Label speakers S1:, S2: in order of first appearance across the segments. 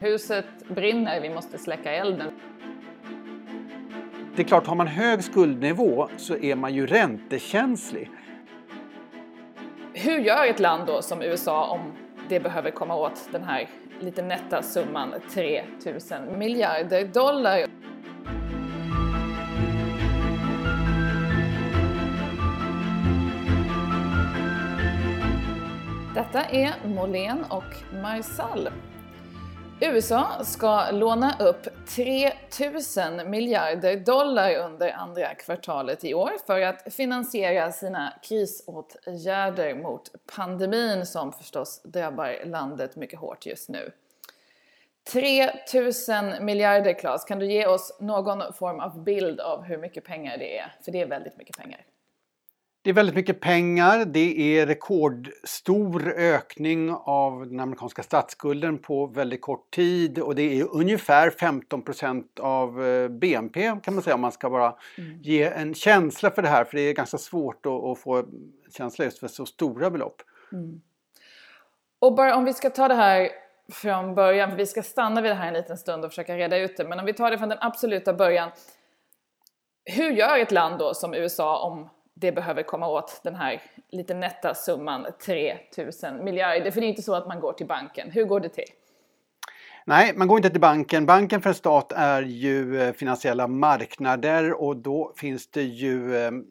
S1: Huset brinner, vi måste släcka elden.
S2: Det är klart, har man hög skuldnivå så är man ju räntekänslig.
S1: Hur gör ett land då som USA om det behöver komma åt den här lite nätta summan 3000 miljarder dollar? Detta är Molén och Marsall. USA ska låna upp 3000 miljarder dollar under andra kvartalet i år för att finansiera sina krisåtgärder mot pandemin som förstås drabbar landet mycket hårt just nu. 3000 miljarder Klas, kan du ge oss någon form av bild av hur mycket pengar det är? För det är väldigt mycket pengar.
S2: Det är väldigt mycket pengar. Det är rekordstor ökning av den amerikanska statsskulden på väldigt kort tid och det är ungefär 15% av eh, BNP kan man säga om man ska bara mm. ge en känsla för det här för det är ganska svårt att, att få känsla just för så stora belopp. Mm.
S1: Och bara om vi ska ta det här från början, för vi ska stanna vid det här en liten stund och försöka reda ut det, men om vi tar det från den absoluta början. Hur gör ett land då som USA om det behöver komma åt den här lite nätta summan 3000 miljarder. För det är inte så att man går till banken. Hur går det till?
S2: Nej, man går inte till banken. Banken för en stat är ju eh, finansiella marknader och då finns det ju ehm,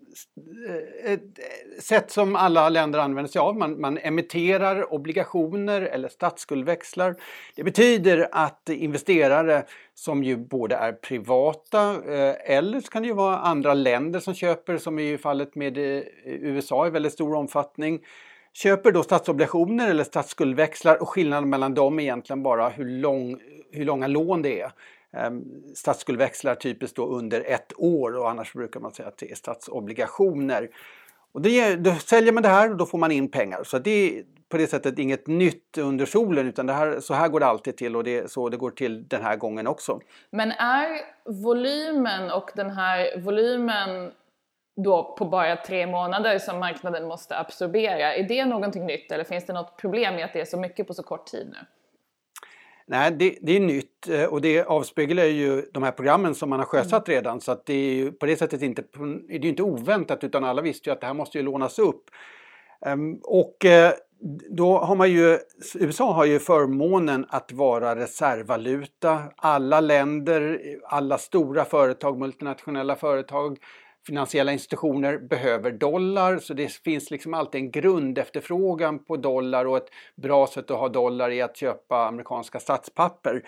S2: eh, ett eh, sätt som alla länder använder sig av. Man, man emitterar obligationer eller statsskuldväxlar. Det betyder att investerare som ju både är privata eller så kan det ju vara andra länder som köper som i fallet med USA i väldigt stor omfattning köper då statsobligationer eller statsskuldväxlar och skillnaden mellan dem är egentligen bara hur, lång, hur långa lån det är. Ehm, statsskuldväxlar typiskt då under ett år och annars brukar man säga att det är statsobligationer. Och det, då säljer man det här och då får man in pengar. Så det är på det sättet inget nytt under solen utan det här, så här går det alltid till och det så det går till den här gången också.
S1: Men är volymen och den här volymen då på bara tre månader som marknaden måste absorbera. Är det någonting nytt eller finns det något problem med att det är så mycket på så kort tid nu?
S2: Nej, det, det, är nytt eh, och det avspeglar ju de här programmen som man har sjösatt mm. redan så att det är ju på det sättet inte, är det inte oväntat utan alla visste ju att det här måste ju lånas upp. Ehm, och eh, då har man ju, USA har ju förmånen att vara reservvaluta. Alla länder, alla stora företag, multinationella företag finansiella institutioner behöver dollar så det finns liksom alltid en grundefterfrågan på dollar och ett bra sätt att ha dollar är att köpa amerikanska statspapper.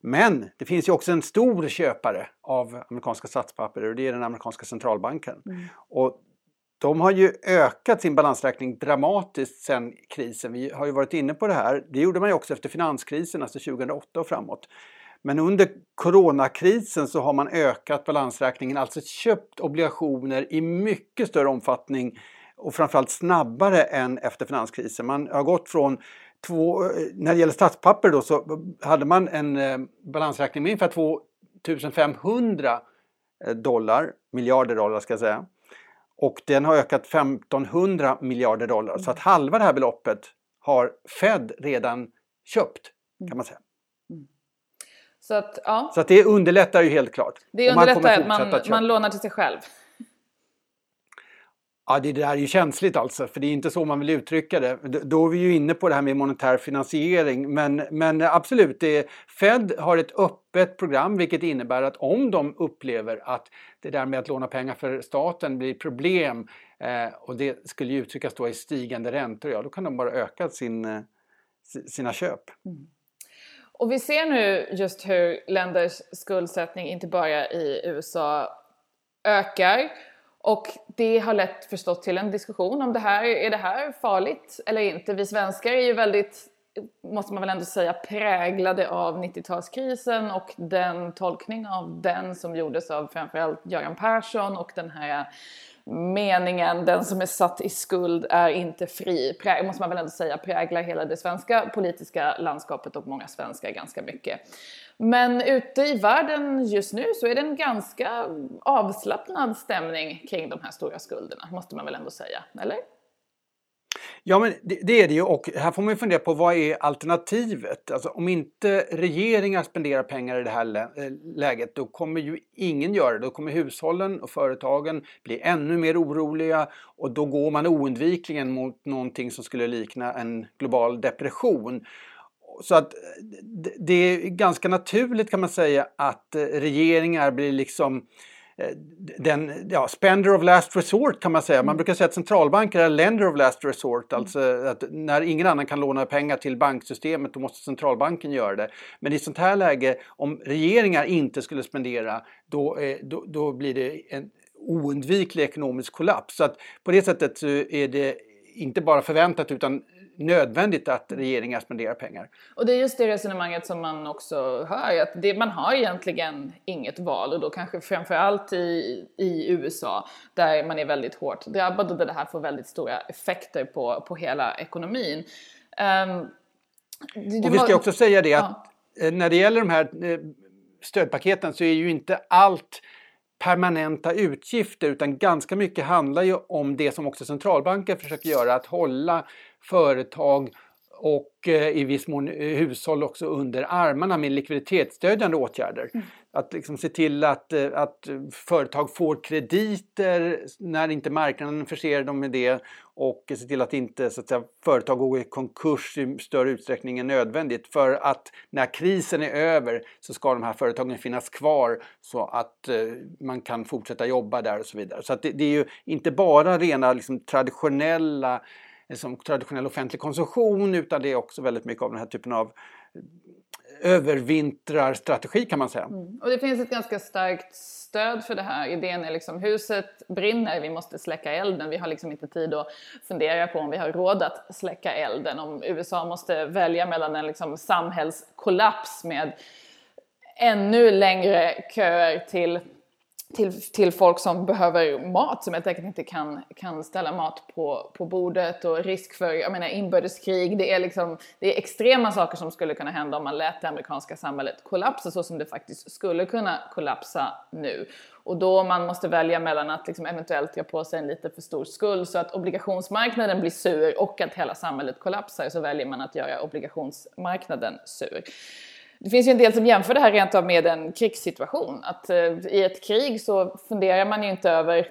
S2: Men det finns ju också en stor köpare av amerikanska statspapper och det är den amerikanska centralbanken. Mm. Och de har ju ökat sin balansräkning dramatiskt sedan krisen. Vi har ju varit inne på det här. Det gjorde man ju också efter finanskrisen, alltså 2008 och framåt. Men under coronakrisen så har man ökat balansräkningen, alltså köpt obligationer i mycket större omfattning och framförallt snabbare än efter finanskrisen. Man har gått från två, när det gäller statspapper då så hade man en eh, balansräkning med ungefär 2500 eh, dollar, miljarder dollar ska jag säga. Och den har ökat 1500 miljarder dollar. Så att halva det här beloppet har Fed redan köpt kan man säga.
S1: Så att, ja.
S2: Så att det underlättar ju helt klart.
S1: Det underlättar att man, man lånar till sig själv.
S2: Ja, det där är ju känsligt alltså, för det är inte så man vill uttrycka det. Då är vi ju inne på det här med monetär finansiering. Men, men absolut, det, Fed har ett öppet program vilket innebär att om de upplever att det där med att låna pengar för staten blir problem eh, och det skulle ju uttryckas då i stigande räntor, ja då kan de bara öka sin, eh, sina köp. Mm.
S1: Och vi ser nu just hur länders skuldsättning, inte bara i USA, ökar. Och det har lett förstått till en diskussion om det här, är det här farligt eller inte? Vi svenskar är ju väldigt, måste man väl ändå säga, präglade av 90-talskrisen och den tolkning av den som gjordes av framförallt Göran Persson och den här meningen den som är satt i skuld är inte fri, Prä, måste man väl ändå säga, präglar hela det svenska politiska landskapet och många svenskar ganska mycket. Men ute i världen just nu så är det en ganska avslappnad stämning kring de här stora skulderna, måste man väl ändå säga, eller?
S2: Ja, men det, det, är det ju och här får man ju fundera på vad är alternativet? Alltså, om inte regeringar spenderar pengar i det här lä eh, läget då kommer ju ingen göra det. Då kommer hushållen och företagen bli ännu mer oroliga och då går man oundvikligen mot någonting som skulle likna en global depression. Så att eh, det är ganska naturligt kan man säga att eh, regeringar blir liksom Eh, den, ja, spender of last resort kan man säga. Man mm. brukar säga att centralbanker är lender of last resort. Mm. Alltså att när ingen annan kan låna pengar till banksystemet då måste centralbanken göra det. Men i sånt här läge, om regeringar inte skulle spendera då, då, då blir det en oundviklig ekonomisk kollaps. Så att på det sättet är det inte bara förväntat utan nödvändigt att regeringar spenderar pengar.
S1: Och det är just det resonemanget som man också hör, att det, man har egentligen inget val och då kanske framförallt i, i USA där man är väldigt hårt drabbad och där det här får väldigt stora effekter på, på hela ekonomin. Um,
S2: och vi ska också säga det att ja. Eh, när det gäller de här eh, stödpaketen så är ju inte allt permanenta utgifter utan ganska mycket handlar ju om det som också centralbanken försöker göra, att hålla företag och eh, i viss mån eh, hushåll också under armarna med likviditetsstödjande åtgärder. Mm. Att liksom se till att, eh, att företag får krediter när inte marknaden förser dem med det och se till att inte så att säga, företag går i konkurs i större utsträckning än nödvändigt. För att när krisen är över så ska de här företagen finnas kvar så att man kan fortsätta jobba där och så vidare. Så att det, det är ju inte bara rena liksom, traditionella Eh, som traditionell offentlig konsumtion utan det är också väldigt mycket av den här typen av eh, övervintrarstrategi kan man säga. Mm.
S1: Och det finns ett ganska starkt stöd för det här. Idén är liksom huset brinner, vi måste släcka elden. Vi har liksom inte tid att fundera på om vi har råd att släcka elden. Om USA måste välja mellan en liksom samhällskollaps med ännu längre köer till till, till folk som behöver mat, som helt enkelt inte kan, kan ställa mat på, på bordet och risk för jag menar, inbördeskrig. Det är, liksom, det är extrema saker som skulle kunna hända om man lät det amerikanska samhället kollapsa så som det faktiskt skulle kunna kollapsa nu. Och då man måste välja mellan att liksom eventuellt dra på sig en lite för stor skuld så att obligationsmarknaden blir sur och att hela samhället kollapsar så väljer man att göra obligationsmarknaden sur. Det finns ju en del som jämför det här rent av med en krigssituation. Att eh, i ett krig så funderar man ju inte över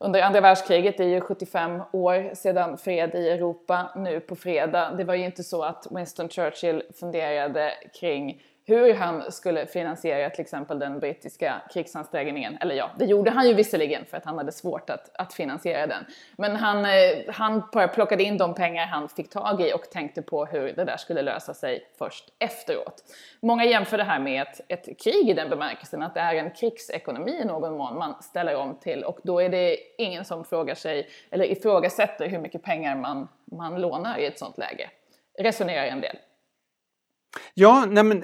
S1: under andra världskriget, det är ju 75 år sedan fred i Europa nu på fredag. Det var ju inte så att Winston Churchill funderade kring hur han skulle finansiera till exempel den brittiska krigsansträngningen. Eller ja, det gjorde han ju visserligen för att han hade svårt att, att finansiera den. Men han, eh, han bara plockade in de pengar han fick tag i och tänkte på hur det där skulle lösa sig först efteråt. Många jämför det här med ett, ett krig i den bemärkelsen att det är en krigsekonomi i någon mån man ställer om till och då är det ingen som frågar sig eller ifrågasätter hur mycket pengar man, man lånar i ett sånt läge. Resonerar en del.
S2: Ja, nej men,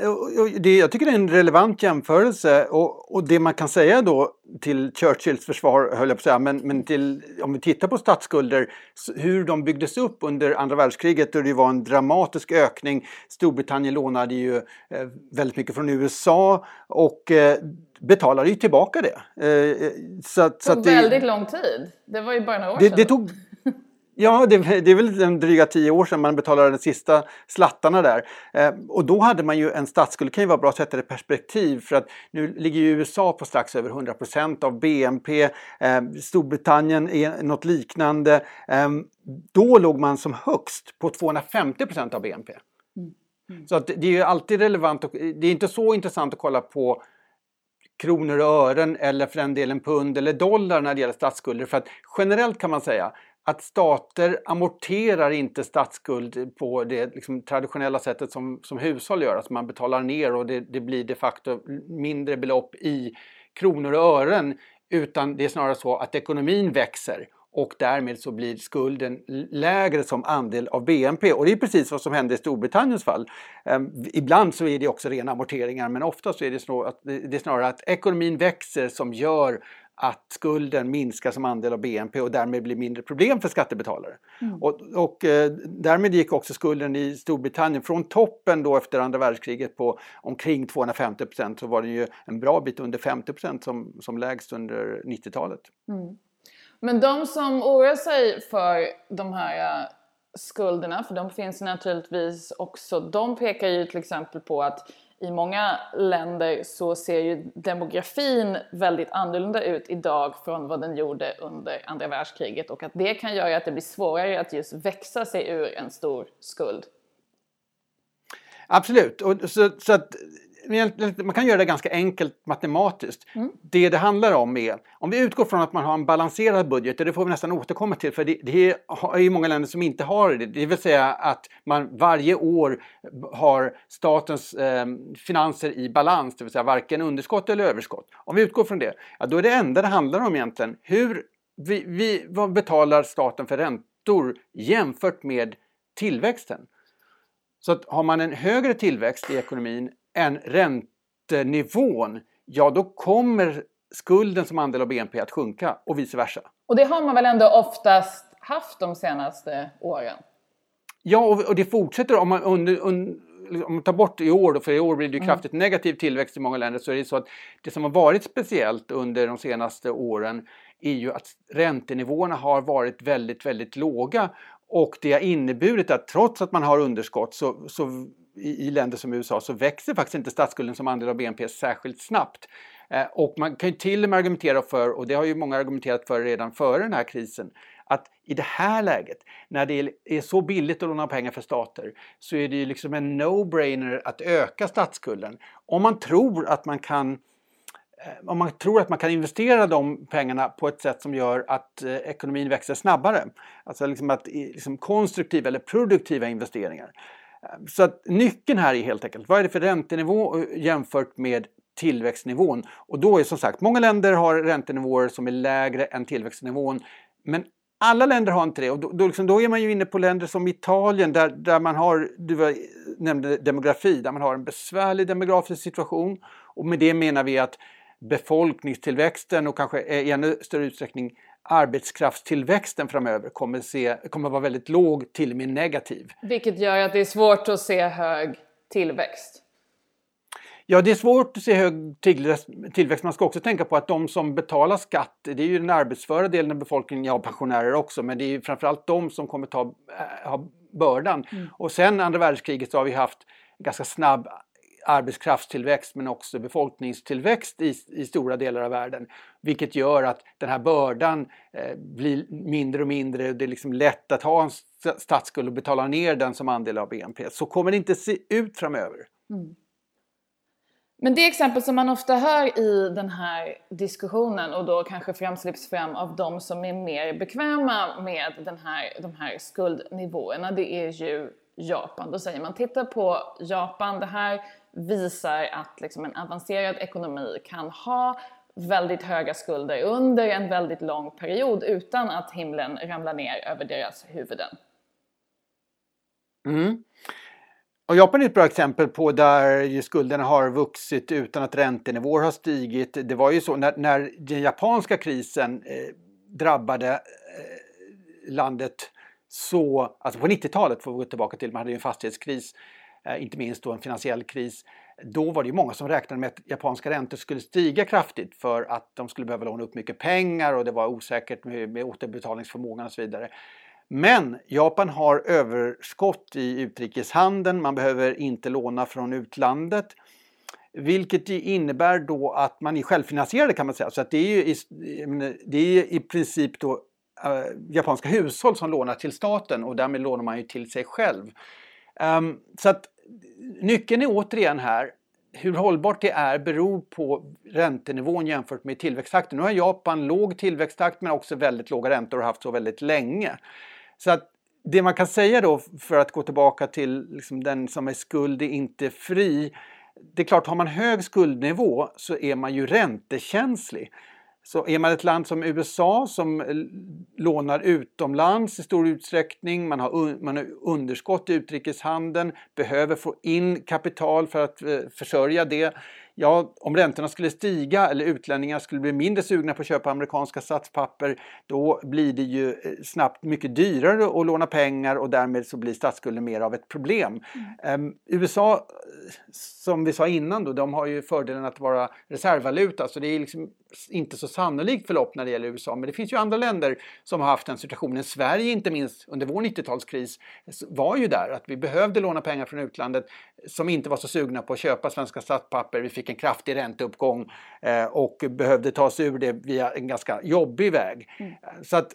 S2: det, jag tycker det är en relevant jämförelse och, och, det man kan säga då till Churchills försvar, höll jag på att säga, men, men till, om vi tittar på statsskulder, hur de byggdes upp under andra världskriget då det var en dramatisk ökning. Storbritannien lånade ju eh, väldigt mycket från USA och eh, betalade ju tillbaka det.
S1: Eh, så, det tog så väldigt det, lång tid. Det var ju bara några år
S2: det,
S1: sedan.
S2: Det tog, Ja, det, det, är väl en dryga tio år sedan man betalade de sista slattarna där. Eh, och då hade man ju en statsskuld, det kan ju vara bra att sätta det i perspektiv för att nu ligger ju USA på strax över 100% av BNP, eh, Storbritannien är något liknande. Eh, då låg man som högst på 250% av BNP. Mm. Mm. Så det är ju alltid relevant, och, det är inte så intressant att kolla på kronor och ören eller för den delen pund eller dollar när det gäller statsskulder. För att generellt kan man säga att stater amorterar inte statsskuld på det liksom, traditionella sättet som, som hushåll gör, alltså man betalar ner och det, det blir de facto mindre belopp i kronor och ören utan det är snarare så att ekonomin växer och därmed så blir skulden lägre som andel av BNP. Och det är precis vad som hände i Storbritanniens fall. Ehm, ibland så är det också rena amorteringar men ofta så är det, snarare att, det är snarare att ekonomin växer som gör att skulden minskar som andel av BNP och därmed blir mindre problem för skattebetalare. Mm. Och, och eh, därmed gick också skulden i Storbritannien från toppen då efter andra världskriget på omkring 250 procent så var den ju en bra bit under 50 procent som, som lägst under 90-talet. Mm.
S1: Men de som oroar sig för de här skulderna, för de finns naturligtvis också, de pekar ju till exempel på att i många länder så ser ju demografin väldigt annorlunda ut idag från vad den gjorde under andra världskriget och att det kan göra att det blir svårare att just växa sig ur en stor skuld.
S2: Absolut, och så, så att man kan göra det ganska enkelt matematiskt. Mm. Det det handlar om är, om vi utgår från att man har en balanserad budget, och det får vi nästan återkomma till för det, det är ju många länder som inte har det. Det vill säga att man varje år har statens eh, finanser i balans, det vill säga varken underskott eller överskott. Om vi utgår från det, ja, då är det enda det handlar om egentligen hur vi, vi, vad betalar staten för räntor jämfört med tillväxten. Så att har man en högre tillväxt i ekonomin än räntenivån, ja då kommer skulden som andel av BNP att sjunka och vice versa.
S1: Och det har man väl ändå oftast haft de senaste åren?
S2: Ja, och, det fortsätter om man, under, under, om man tar bort i år, då, för i år blir det ju mm. kraftigt negativ tillväxt i många länder, så är det så att det som har varit speciellt under de senaste åren är ju att räntenivåerna har varit väldigt, väldigt låga och det har inneburit att trots att man har underskott så, så i, i, länder som USA så växer faktiskt inte statsskulden som andel av BNP särskilt snabbt. Eh, och man kan ju till och med argumentera för, och det har ju många argumenterat för redan före den här krisen, att i det här läget, när det är så billigt att låna pengar för stater, så är det ju liksom en no-brainer att öka statsskulden. Om man tror att man kan eh, om man tror att man kan investera de pengarna på ett sätt som gör att eh, ekonomin växer snabbare. Alltså liksom att, liksom konstruktiva eller produktiva investeringar. Så att nyckeln här är helt enkelt, vad är det för räntenivå eh, jämfört med tillväxtnivån? Och då är som sagt, många länder har räntenivåer som är lägre än tillväxtnivån. Men alla länder har inte det och då, då, liksom, då är man ju inne på länder som Italien där, där man har, du nämnde demografi, där man har en besvärlig demografisk situation. Och med det menar vi att befolkningstillväxten och kanske i ännu större utsträckning arbetskraftstillväxten framöver kommer, se, kommer vara väldigt låg, till och med negativ.
S1: Vilket gör att det är svårt att se hög tillväxt.
S2: Ja, det är svårt att se hög tillväxt. Man ska också tänka på att de som betalar skatt, det är ju den arbetsföra delen av befolkningen, ja pensionärer också, men det är ju framförallt de som kommer ta ha bördan. Mm. Och sen andra världskriget så har vi haft ganska snabb arbetskraftstillväxt men också befolkningstillväxt i, i stora delar av världen. Vilket gör att den här bördan eh, blir mindre och mindre. Det är liksom lätt att ha en statsskuld och betala ner den som andel av BNP. Så kommer det inte se ut framöver. Mm.
S1: Men det exempel som man ofta hör i den här diskussionen och då kanske främst lyfts fram av de som är mer bekväma med den här, de här skuldnivåerna, det är ju Japan. Då säger man titta på Japan, det här visar att liksom en avancerad ekonomi kan ha väldigt höga skulder under en väldigt lång period utan att himlen ramlar ner över deras huvuden.
S2: Mm. Och Japan är ett bra exempel på där skulderna har vuxit utan att räntenivåer har stigit. Det var ju så när, när den japanska krisen eh, drabbade eh, landet så, alltså på 90-talet får vi gå tillbaka till, man hade ju en fastighetskris Eh, Eh, inte minst då en finansiell kris. Då var det ju många som räknade med att japanska räntor skulle stiga kraftigt för att de skulle behöva låna upp mycket pengar och det var osäkert med, med återbetalningsförmågan och så vidare. Men Japan har överskott i utrikeshandeln, man behöver inte låna från utlandet. Vilket innebär då att man är självfinansierade kan man säga. Så att det är ju i, det är i princip då äh, japanska hushåll som lånar till staten och därmed lånar man ju till sig själv. Um, så att nyckeln är återigen här, hur hållbart det är beror på räntenivån jämfört med tillväxttakten. Nu har Japan låg tillväxttakt men också väldigt låga räntor och haft så väldigt länge. Så att det man kan säga då för att gå tillbaka till liksom den som är skuld är inte fri. Det är klart, har man hög skuldnivå så är man ju räntekänslig. Så är man ett land som USA som eh, lånar utomlands i stor utsträckning, man har, man har underskott i utrikeshandeln, behöver få in kapital för att eh, försörja det ja, om räntorna skulle stiga eller utlänningar skulle bli mindre sugna på att köpa amerikanska statspapper, då blir det ju eh, snabbt mycket dyrare att låna pengar och därmed så blir statsskulden mer av ett problem. Mm. Um, USA, som vi sa innan, då, de har ju fördelen att vara reservvaluta, så det är liksom inte så sannolikt förlopp när det gäller USA. Men det finns ju andra länder som har haft den situationen. Sverige inte minst under vår 90-talskris var ju där att vi behövde låna pengar från utlandet som inte var så sugna på att köpa svenska statspapper. Vi fick en kraftig ränteuppgång eh, och behövde ta oss ur det via en ganska jobbig väg. Mm. Så att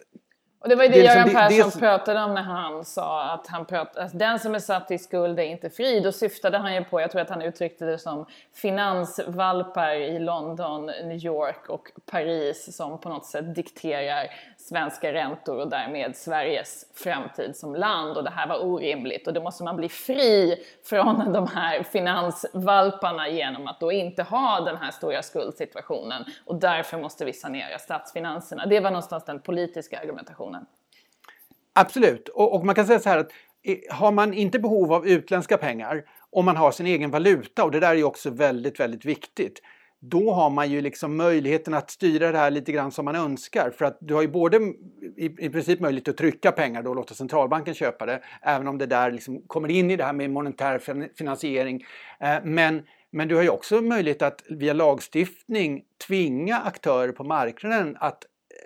S1: och det var ju det, det Göran liksom, Persson det, pratade om när han sa att han pratade, att den som är satt i skuld är inte fri. Då syftade han ju på, jag tror att han uttryckte det som finansvalpar i London, New York och Paris som på något sätt dikterar svenska räntor och därmed Sveriges framtid som land. Och det här var orimligt och då måste man bli fri från de här finansvalparna genom att då inte ha den här stora skuldsituationen. Och därför måste vi sanera statsfinanserna. Det var någonstans den politiska argumentationen.
S2: Absolut, och, och man kan säga så här att eh, har man inte behov av utländska pengar om man har sin egen valuta och det där är ju också väldigt, väldigt viktigt då har man ju liksom möjligheten att styra det här lite grann som man önskar. För att du har ju både i, i princip möjlighet att trycka pengar då och låta centralbanken köpa det, även om det där liksom kommer in i det här med monetär finansiering. Eh, men, men du har ju också möjlighet att via lagstiftning tvinga aktörer på marknaden att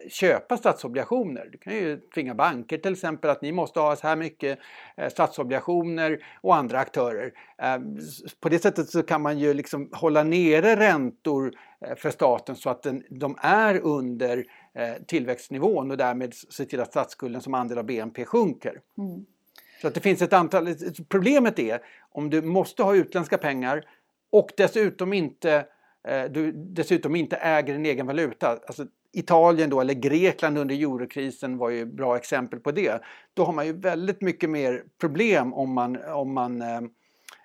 S2: köpa statsobligationer. Du kan ju tvinga banker till exempel att ni måste ha så här mycket eh, statsobligationer och andra aktörer. Eh, på det sättet så kan man ju liksom hålla nere räntor eh, för staten så att den, de är under tillväxtnivån och därmed se till att statsskulden som andel av BNP sjunker. Mm. Så att det finns ett antal, problemet är om du måste ha utländska pengar och dessutom inte du dessutom inte äger en egen valuta. Alltså, Italien då, eller Grekland under eurokrisen var ju bra exempel på det. Då har man ju väldigt mycket mer problem om man, om man eh,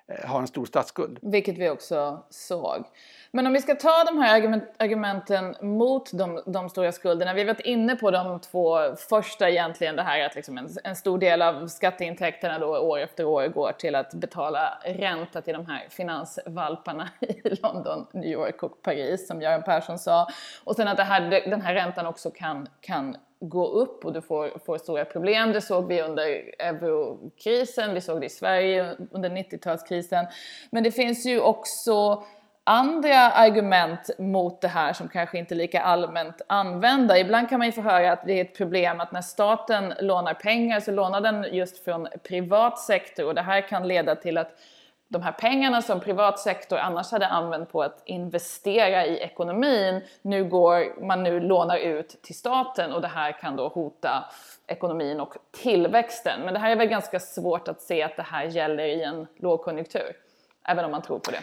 S2: Eh, har en stor statsskuld.
S1: Vilket vi också såg. Men om vi ska ta de här argument, argumenten mot de, de, stora skulderna. Vi har varit inne på de två första egentligen. Det här att liksom en, en, stor del av skatteintäkterna då år efter år går till att betala ränta till de här finansvalparna i London, New York och Paris som Göran Persson sa. Och sen att det här, den här räntan också kan, kan gå upp och du får, får stora problem. Det såg vi under eurokrisen, vi såg det i Sverige under 90-talskrisen. Men det finns ju också andra argument mot det här som kanske inte är lika allmänt använda. Ibland kan man ju få höra att det är ett problem att när staten lånar pengar så lånar den just från privat sektor och det här kan leda till att de här pengarna som privat sektor annars hade använt på att investera i ekonomin, nu går man nu lånar ut till staten och det här kan då hota ekonomin och tillväxten. Men det här är väl ganska svårt att se att det här gäller i en lågkonjunktur, även om man tror på det.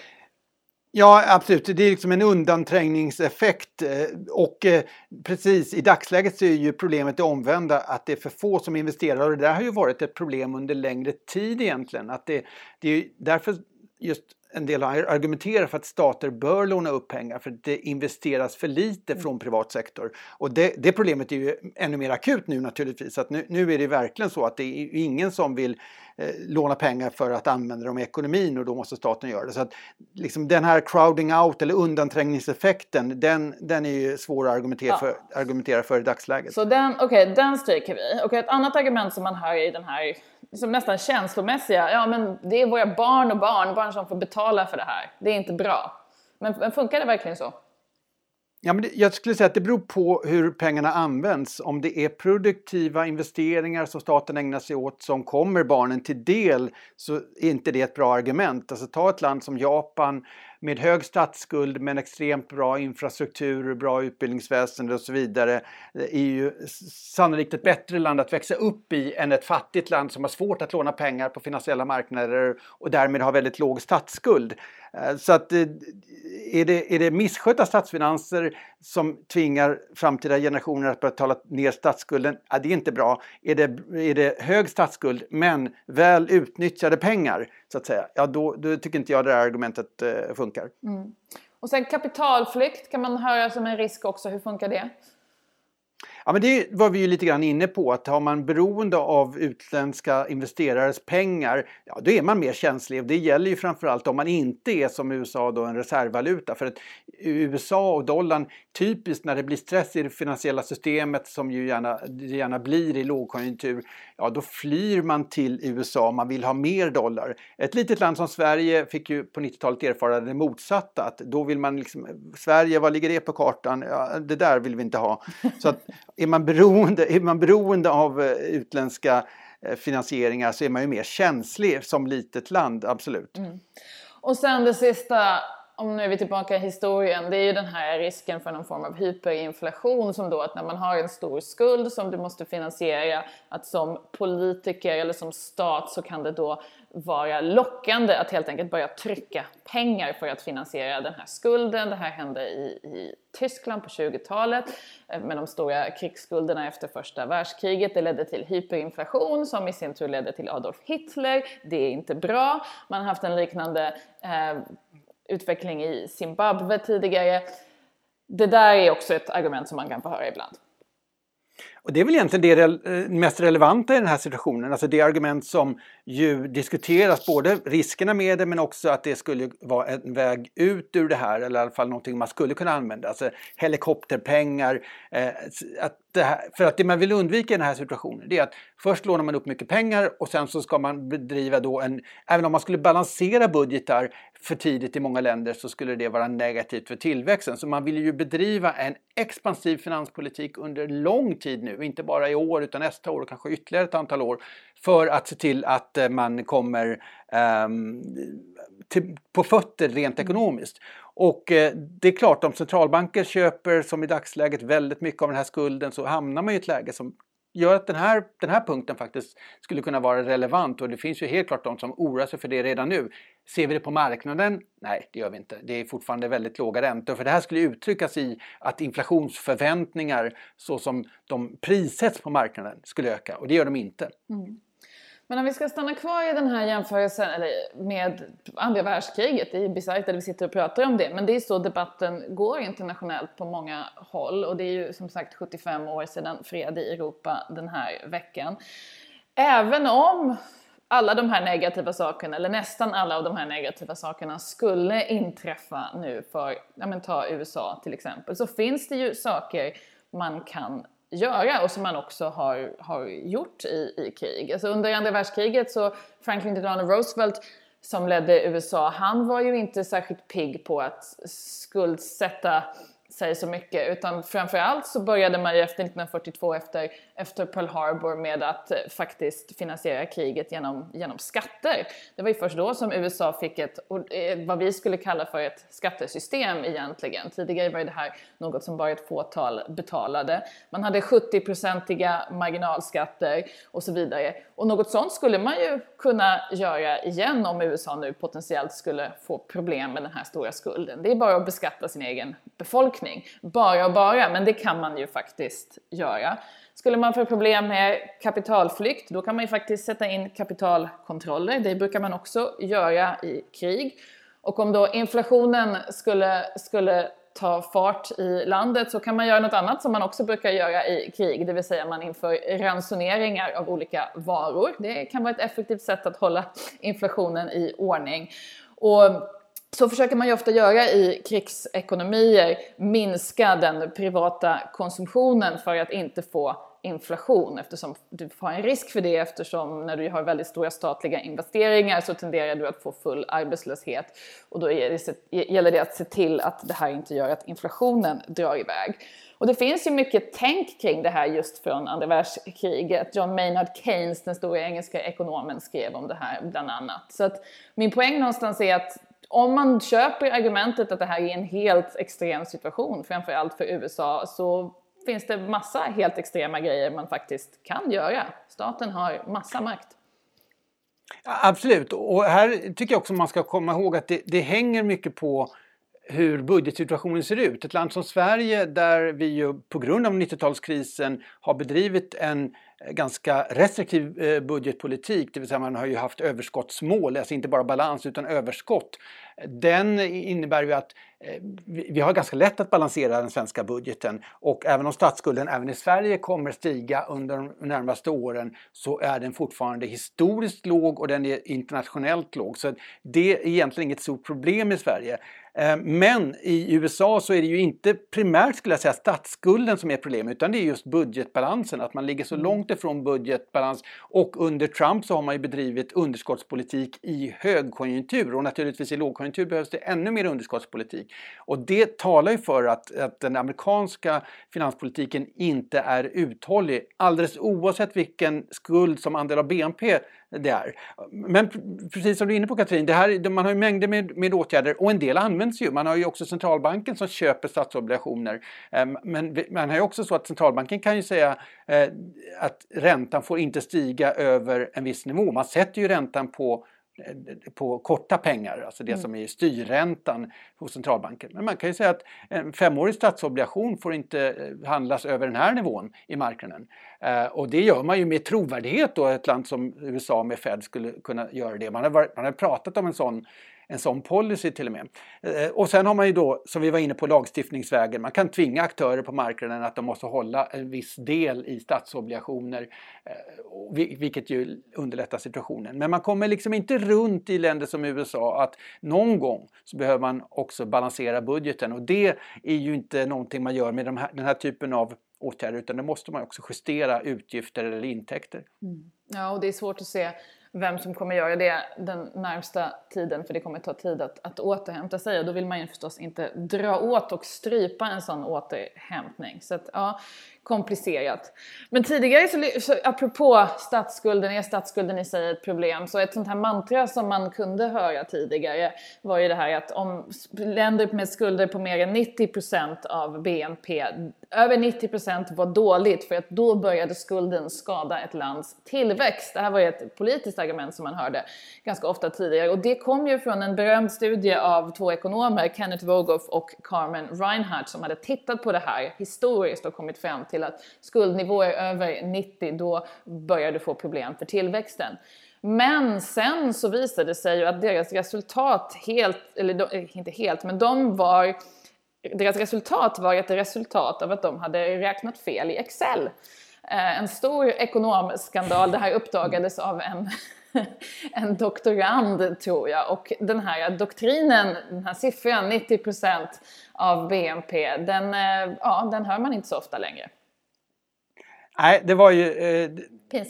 S2: Ja, absolut. Det är liksom en undanträngningseffekt. Eh, och eh, precis i dagsläget så är ju problemet det omvända, att det är för få som investerar. Och det där har ju varit ett problem under längre tid egentligen. Att det, det är därför just en del argumenterar för att stater bör låna upp pengar för att det investeras för lite mm. från privat sektor. Och det, det, problemet är ju ännu mer akut nu naturligtvis. Att nu, nu är det verkligen så att det är ingen som vill eh, låna pengar för att använda dem i ekonomin och då måste staten göra det. Så att liksom den här crowding out eller undanträngningseffekten den, den är ju svår att argumentera, ja. för, argumentera för i dagsläget.
S1: Så den, okay, den stryker vi. Och ett annat argument som man hör i den här som nästan känslomässiga. Ja, men det är våra barn och barnbarn som får betala för det här. Det är inte bra. Men, men funkar det verkligen så?
S2: Ja, men jag skulle säga att det beror på hur pengarna används. Om det är produktiva investeringar som staten ägnar sig åt som kommer barnen till del så är inte det ett bra argument. Alltså ta ett land som Japan med hög statsskuld men extremt bra infrastruktur, bra utbildningsväsende och så vidare eh, är ju sannolikt ett bättre land att växa upp i än ett fattigt land som har svårt att låna pengar på finansiella marknader och därmed har väldigt låg statsskuld. Eh, så att eh, är det, är det misskötta statsfinanser som tvingar framtida generationer att betala ner statsskulden, ja, det är inte bra. Är det, är det hög statsskuld men väl utnyttjade pengar, så att säga, ja då, då tycker inte jag det här argumentet eh, funkar. Mm.
S1: Och sen kapitalflykt kan man höra som en risk också, hur funkar det?
S2: Ja, men det var vi ju lite grann inne på att har man beroende av utländska investerares pengar, ja då är man mer känslig. Det gäller ju framförallt om man inte är som USA då en reservvaluta. För att USA och dollarn, typiskt när det blir stress i det finansiella systemet som ju gärna, gärna blir i lågkonjunktur, ja då flyr man till USA, man vill ha mer dollar. Ett litet land som Sverige fick ju på 90-talet erfara det motsatta, att då vill man liksom, Sverige, vad ligger det på kartan? Ja, det där vill vi inte ha. Så att är man beroende, är man beroende av eh, utländska eh, finansieringar så är man ju mer känslig som litet land, absolut. Mm.
S1: Och sen det sista, om nu är vi tillbaka i historien, det är ju den här risken för någon form av hyperinflation som då att när man har en stor skuld som du måste finansiera, att som politiker eller som stat så kan det då vara lockande att helt enkelt börja trycka pengar för att finansiera den här skulden. Det här hände i, i Tyskland på 20-talet eh, med de stora krigsskulderna efter första världskriget. Det ledde till hyperinflation som i sin tur ledde till Adolf Hitler. Det är inte bra. Man har haft en liknande eh, utveckling i Zimbabwe tidigare. Det där är också ett argument som man kan få höra ibland.
S2: Och det är väl egentligen det eh, mest relevanta i den här situationen, alltså det argument som ju diskuteras, både riskerna med det men också att det skulle vara en väg ut ur det här, eller i alla fall någonting man skulle kunna använda, alltså helikopterpengar. Eh, att här, för att det man vill undvika i den här situationen det är att först lånar man upp mycket pengar och sen så ska man bedriva då en, även om man skulle balansera budgetar för tidigt i många länder så skulle det vara negativt för tillväxten. Så man vill ju bedriva en expansiv finanspolitik under lång tid nu, inte bara i år utan nästa år och kanske ytterligare ett antal år för att se till att eh, man kommer um, till, på fötter rent ekonomiskt. Och eh, det är klart, om centralbanker köper som i dagsläget väldigt mycket av den här skulden så hamnar man i ett läge som gör att den här, den här punkten faktiskt skulle kunna vara relevant och det finns ju helt klart de som oroar sig för det redan nu. Ser vi det på marknaden? Nej, det gör vi inte. Det är fortfarande väldigt låga räntor för det här skulle uttryckas i att inflationsförväntningar så som de prissätts på marknaden skulle öka och det gör de inte. Mm.
S1: Men om vi ska stanna kvar i den här jämförelsen eller med andra världskriget, det är bisarrt att vi sitter och pratar om det, men det är så debatten går internationellt på många håll och det är ju som sagt 75 år sedan fred i Europa den här veckan. Även om alla de här negativa sakerna, eller nästan alla av de här negativa sakerna skulle inträffa nu för, ja men ta USA till exempel, så finns det ju saker man kan göra och som man också har, har gjort i, i krig. Alltså under andra världskriget så Franklin Delano Roosevelt som ledde USA, han var ju inte särskilt pigg på att skuldsätta sig så mycket utan framförallt så började man ju efter 1942 efter, efter Pearl Harbor med att eh, faktiskt finansiera kriget genom, genom skatter. Det var ju först då som USA fick ett, eh, vad vi skulle kalla för ett skattesystem egentligen. Tidigare var det här något som bara ett fåtal betalade. Man hade 70-procentiga marginalskatter och så vidare. Och något sånt skulle man ju kunna göra igen om USA nu potentiellt skulle få problem med den här stora skulden. Det är bara att beskatta sin egen befolkning. Bara och bara, men det kan man ju faktiskt göra. Skulle man få problem med kapitalflykt, då kan man ju faktiskt sätta in kapitalkontroller. Det brukar man också göra i krig. Och om då inflationen skulle, skulle ta fart i landet så kan man göra något annat som man också brukar göra i krig, det vill säga man inför ransoneringar av olika varor. Det kan vara ett effektivt sätt att hålla inflationen i ordning. Och så försöker man ju ofta göra i krigsekonomier, minska den privata konsumtionen för att inte få inflation eftersom du har en risk för det eftersom när du har väldigt stora statliga investeringar så tenderar du att få full arbetslöshet och då gäller det att se till att det här inte gör att inflationen drar iväg. Och det finns ju mycket tänk kring det här just från andra världskriget. John Maynard Keynes, den stora engelska ekonomen, skrev om det här bland annat. Så att min poäng någonstans är att om man köper argumentet att det här är en helt extrem situation, framförallt för USA, så finns det massa helt extrema grejer man faktiskt kan göra. Staten har massa makt.
S2: Absolut, och här tycker jag också man ska komma ihåg att det, det hänger mycket på hur budgetsituationen ser ut. Ett land som Sverige där vi ju på grund av 90-talskrisen har bedrivit en ganska restriktiv eh, budgetpolitik, det vill säga man har ju haft överskottsmål, alltså inte bara balans utan överskott den innebär ju att eh, vi har ganska lätt att balansera den svenska budgeten och även om statsskulden även i Sverige kommer stiga under de närmaste åren så är den fortfarande historiskt låg och den är internationellt låg. Så det är egentligen inget stort problem i Sverige. Eh, men i USA så är det ju inte primärt skulle jag säga statsskulden som är problemet utan det är just budgetbalansen, att man ligger så mm. långt ifrån budgetbalans och under Trump så har man ju bedrivit underskottspolitik i högkonjunktur och naturligtvis i lågkonjunktur behövs det ännu mer underskottspolitik. Och det talar ju för att, att den amerikanska finanspolitiken inte är uthållig alldeles oavsett vilken skuld som andel av BNP det är. Men precis som du är inne på Katrin, det här, man har ju mängder med, med åtgärder och en del används ju. Man har ju också centralbanken som köper statsobligationer. Ehm, men man har ju också så att centralbanken kan ju säga eh, att räntan får inte stiga över en viss nivå. Man sätter ju räntan på på korta pengar, alltså det mm. som är styrräntan hos centralbanken. Men man kan ju säga att en femårig statsobligation får inte eh, handlas över den här nivån i marknaden. Eh, och det gör man ju med trovärdighet då, ett land som USA med Fed skulle kunna göra det. Man har, varit, man har pratat om en sån en sån policy till och med. Eh, och sen har man ju då, som vi var inne på, lagstiftningsvägen. Man kan tvinga aktörer på marknaden att de måste hålla en viss del i statsobligationer, eh, vilket ju underlättar situationen. Men man kommer liksom inte runt i länder som USA att någon gång så behöver man också balansera budgeten och det är ju inte någonting man gör med de här, den här typen av åtgärder utan det måste man också justera utgifter eller intäkter.
S1: Mm. Ja, och det är svårt att se vem som kommer göra det den närmsta tiden för det kommer ta tid att, att återhämta sig och då vill man ju förstås inte dra åt och strypa en sån återhämtning. Så att, ja, komplicerat. Men tidigare, så, så, apropå statsskulden, är statsskulden i sig ett problem? Så ett sånt här mantra som man kunde höra tidigare var ju det här att om länder med skulder på mer än 90% av BNP, över 90% var dåligt för att då började skulden skada ett lands tillväxt. Det här var ju ett politiskt argument som man hörde ganska ofta tidigare och det kom ju från en berömd studie av två ekonomer, Kenneth Rogoff och Carmen Reinhardt som hade tittat på det här historiskt och kommit fram till till att skuldnivåer över 90 då börjar du få problem för tillväxten. Men sen så visade det sig ju att deras resultat helt, eller eh, inte helt, men de var deras resultat var ett resultat av att de hade räknat fel i Excel. Eh, en stor ekonomskandal, det här uppdagades av en, en doktorand tror jag och den här doktrinen, den här siffran 90% av BNP, den, eh, ja, den hör man inte så ofta längre.
S2: Nej, det var ju, eh,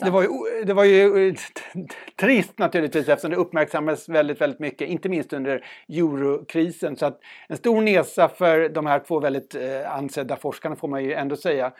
S2: det var ju, det var ju eh, trist naturligtvis eftersom det uppmärksammades väldigt, väldigt mycket, inte minst under eurokrisen. Så att en stor nesa för de här två väldigt eh, ansedda forskarna får man ju ändå säga.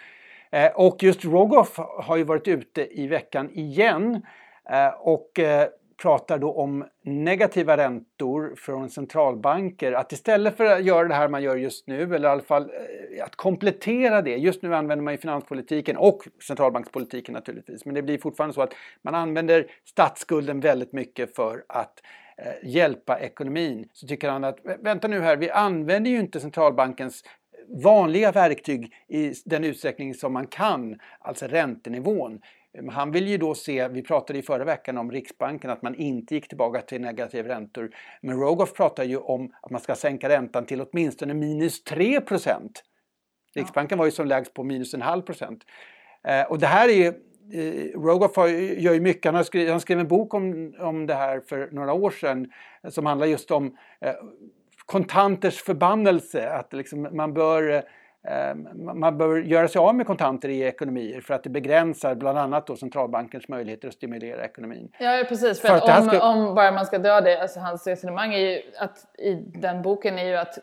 S2: Eh, och just Rogoff har ju varit ute i veckan igen eh, och eh, pratar då om negativa räntor från centralbanker. Att istället för att göra det här man gör just nu, eller i alla fall eh, att komplettera det. Just nu använder man ju finanspolitiken och centralbankspolitiken naturligtvis. Men det blir fortfarande så att man använder statsskulden väldigt mycket för att eh, hjälpa ekonomin. Så tycker han att vänta nu här, vi använder ju inte centralbankens vanliga verktyg i den utsträckning som man kan, alltså räntenivån. Han vill ju då se, vi pratade i förra veckan om Riksbanken, att man inte gick tillbaka till negativa räntor. Men Rogoff pratar ju om att man ska sänka räntan till åtminstone minus 3% Riksbanken var ju som lägst på minus en halv procent. Eh, och det här är ju eh, Rogoff gör ju mycket, han, har skrivit, han skrev en bok om, om det här för några år sedan som handlar just om eh, kontanters förbannelse, att liksom man bör man bör göra sig av med kontanter i ekonomier för att det begränsar bland annat då centralbankens möjligheter att stimulera ekonomin.
S1: Ja precis, för, för att, att om, ska... om, bara man ska dra det, alltså hans resonemang ju att i den boken är ju att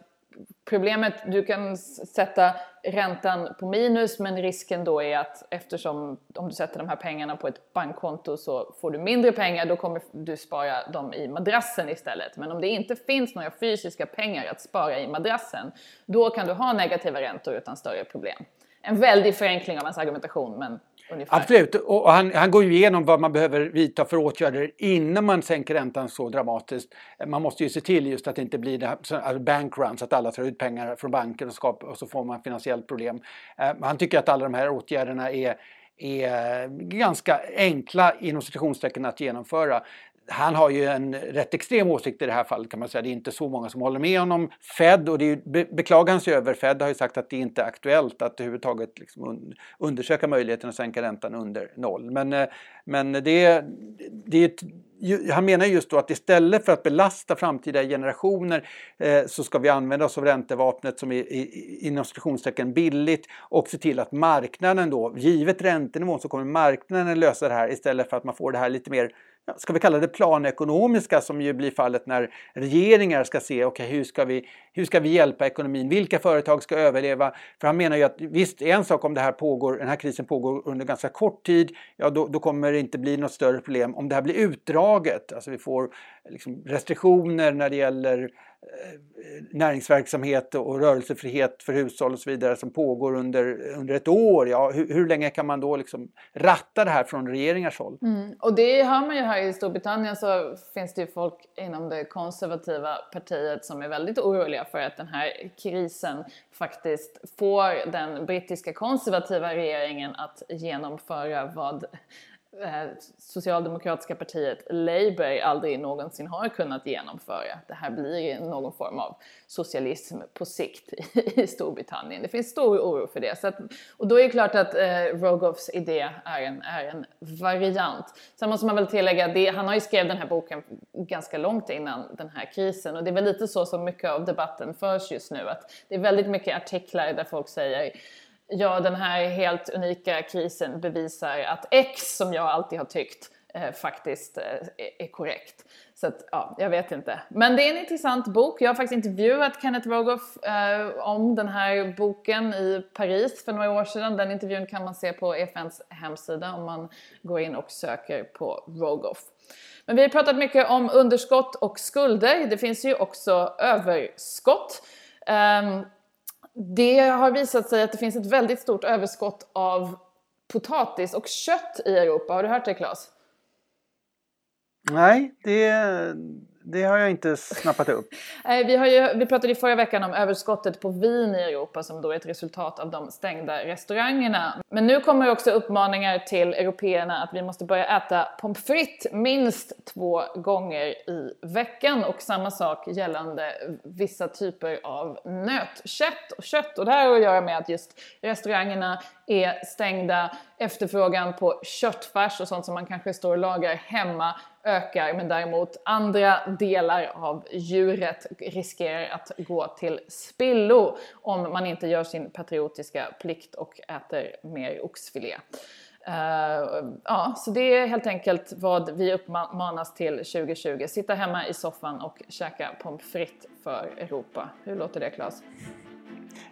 S1: Problemet, du kan sätta räntan på minus men risken då är att eftersom om du sätter de här pengarna på ett bankkonto så får du mindre pengar, då kommer du spara dem i madrassen istället. Men om det inte finns några fysiska pengar att spara i madrassen, då kan du ha negativa räntor utan större problem. En väldig förenkling av hans argumentation men Ungefär.
S2: Absolut, och han, han går ju igenom vad man behöver vidta för åtgärder innan man sänker räntan så dramatiskt. Man måste ju se till just att det inte blir det här, alltså bankruns, att alla tar ut pengar från banken och, skapar, och så får man finansiellt problem. Eh, han tycker att alla de här åtgärderna är är ganska enkla inom citationstecken att genomföra han har ju en rätt extrem åsikt i det här fallet kan man säga. Det är inte så många som håller med honom. Fed, och det är, be, beklagar sig över, Fed har ju sagt att det inte är aktuellt att överhuvudtaget liksom un, undersöka möjligheten att sänka räntan under noll. Men, eh, men det, det är han menar just då att istället för att belasta framtida generationer eh, så ska vi använda oss av räntevapnet som är inom citationstecken billigt och se till att marknaden då, givet räntenivån så kommer marknaden lösa det här istället för att man får det här lite mer ska vi kalla det planekonomiska som ju blir fallet när regeringar ska se okay, hur, ska vi, hur ska vi hjälpa ekonomin, vilka företag ska överleva? För han menar ju att visst, en sak om det här pågår, den här krisen pågår under ganska kort tid, ja då, då kommer det inte bli något större problem. Om det här blir utdraget, alltså vi får liksom restriktioner när det gäller Eh, näringsverksamhet och rörelsefrihet för hushåll och så vidare som pågår under, under ett år. Ja, hur, hur länge kan man då liksom ratta det här från regeringars håll?
S1: Mm. Och det hör man ju här i Storbritannien så finns det ju folk inom det konservativa partiet som är väldigt oroliga för att den här krisen faktiskt får den brittiska konservativa regeringen att genomföra vad Socialdemokratiska partiet Labour aldrig någonsin har kunnat genomföra. Det här blir någon form av socialism på sikt i Storbritannien. Det finns stor oro för det. Så att, och då är det klart att eh, Rogoffs idé är en, är en variant. Sen måste man väl tillägga, det, han har ju skrivit den här boken ganska långt innan den här krisen och det är väl lite så som mycket av debatten förs just nu. Att det är väldigt mycket artiklar där folk säger ja, den här helt unika krisen bevisar att X, som jag alltid har tyckt, eh, faktiskt eh, är korrekt. Så att, ja, jag vet inte. Men det är en intressant bok. Jag har faktiskt intervjuat Kenneth Rogoff eh, om den här boken i Paris för några år sedan. Den intervjun kan man se på EFNs hemsida om man går in och söker på Rogoff. Men vi har pratat mycket om underskott och skulder. Det finns ju också överskott. Um, det har visat sig att det finns ett väldigt stort överskott av potatis och kött i Europa. Har du hört det Claes?
S2: Nej, det, det har jag inte snappat upp.
S1: vi, har ju, vi pratade i förra veckan om överskottet på vin i Europa som då är ett resultat av de stängda restaurangerna. Men nu kommer också uppmaningar till européerna att vi måste börja äta pommes frites minst två gånger i veckan och samma sak gällande vissa typer av nötkött och kött. Och det här har att göra med att just restaurangerna är stängda, efterfrågan på köttfärs och sånt som man kanske står och lagar hemma ökar men däremot andra delar av djuret riskerar att gå till spillo om man inte gör sin patriotiska plikt och äter mer oxfilé. Uh, ja, så det är helt enkelt vad vi uppmanas till 2020. Sitta hemma i soffan och käka pommes frites för Europa. Hur låter det Claes?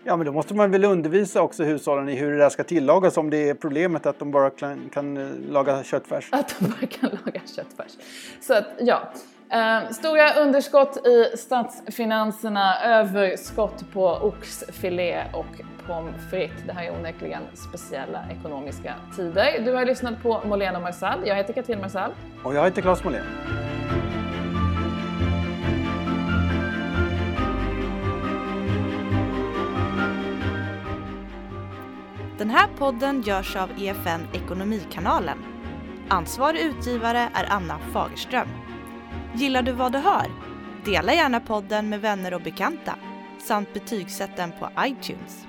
S2: Ja, men då måste man väl undervisa också hushållen i hur det där ska tillagas om det är problemet att de bara kan, kan eh, laga köttfärs.
S1: Att de bara kan laga köttfärs. Så att, ja. Uh, stora underskott i statsfinanserna, överskott på oxfilé och pommes frites. Det här är onekligen speciella ekonomiska tider. Du har lyssnat på Molén och Marsall. Jag heter Katrin Marsall.
S2: Och jag heter Claes Molén.
S3: Den här podden görs av EFN Ekonomikanalen. Ansvarig utgivare är Anna Fagerström. Gillar du vad du hör? Dela gärna podden med vänner och bekanta samt betygsätt den på iTunes.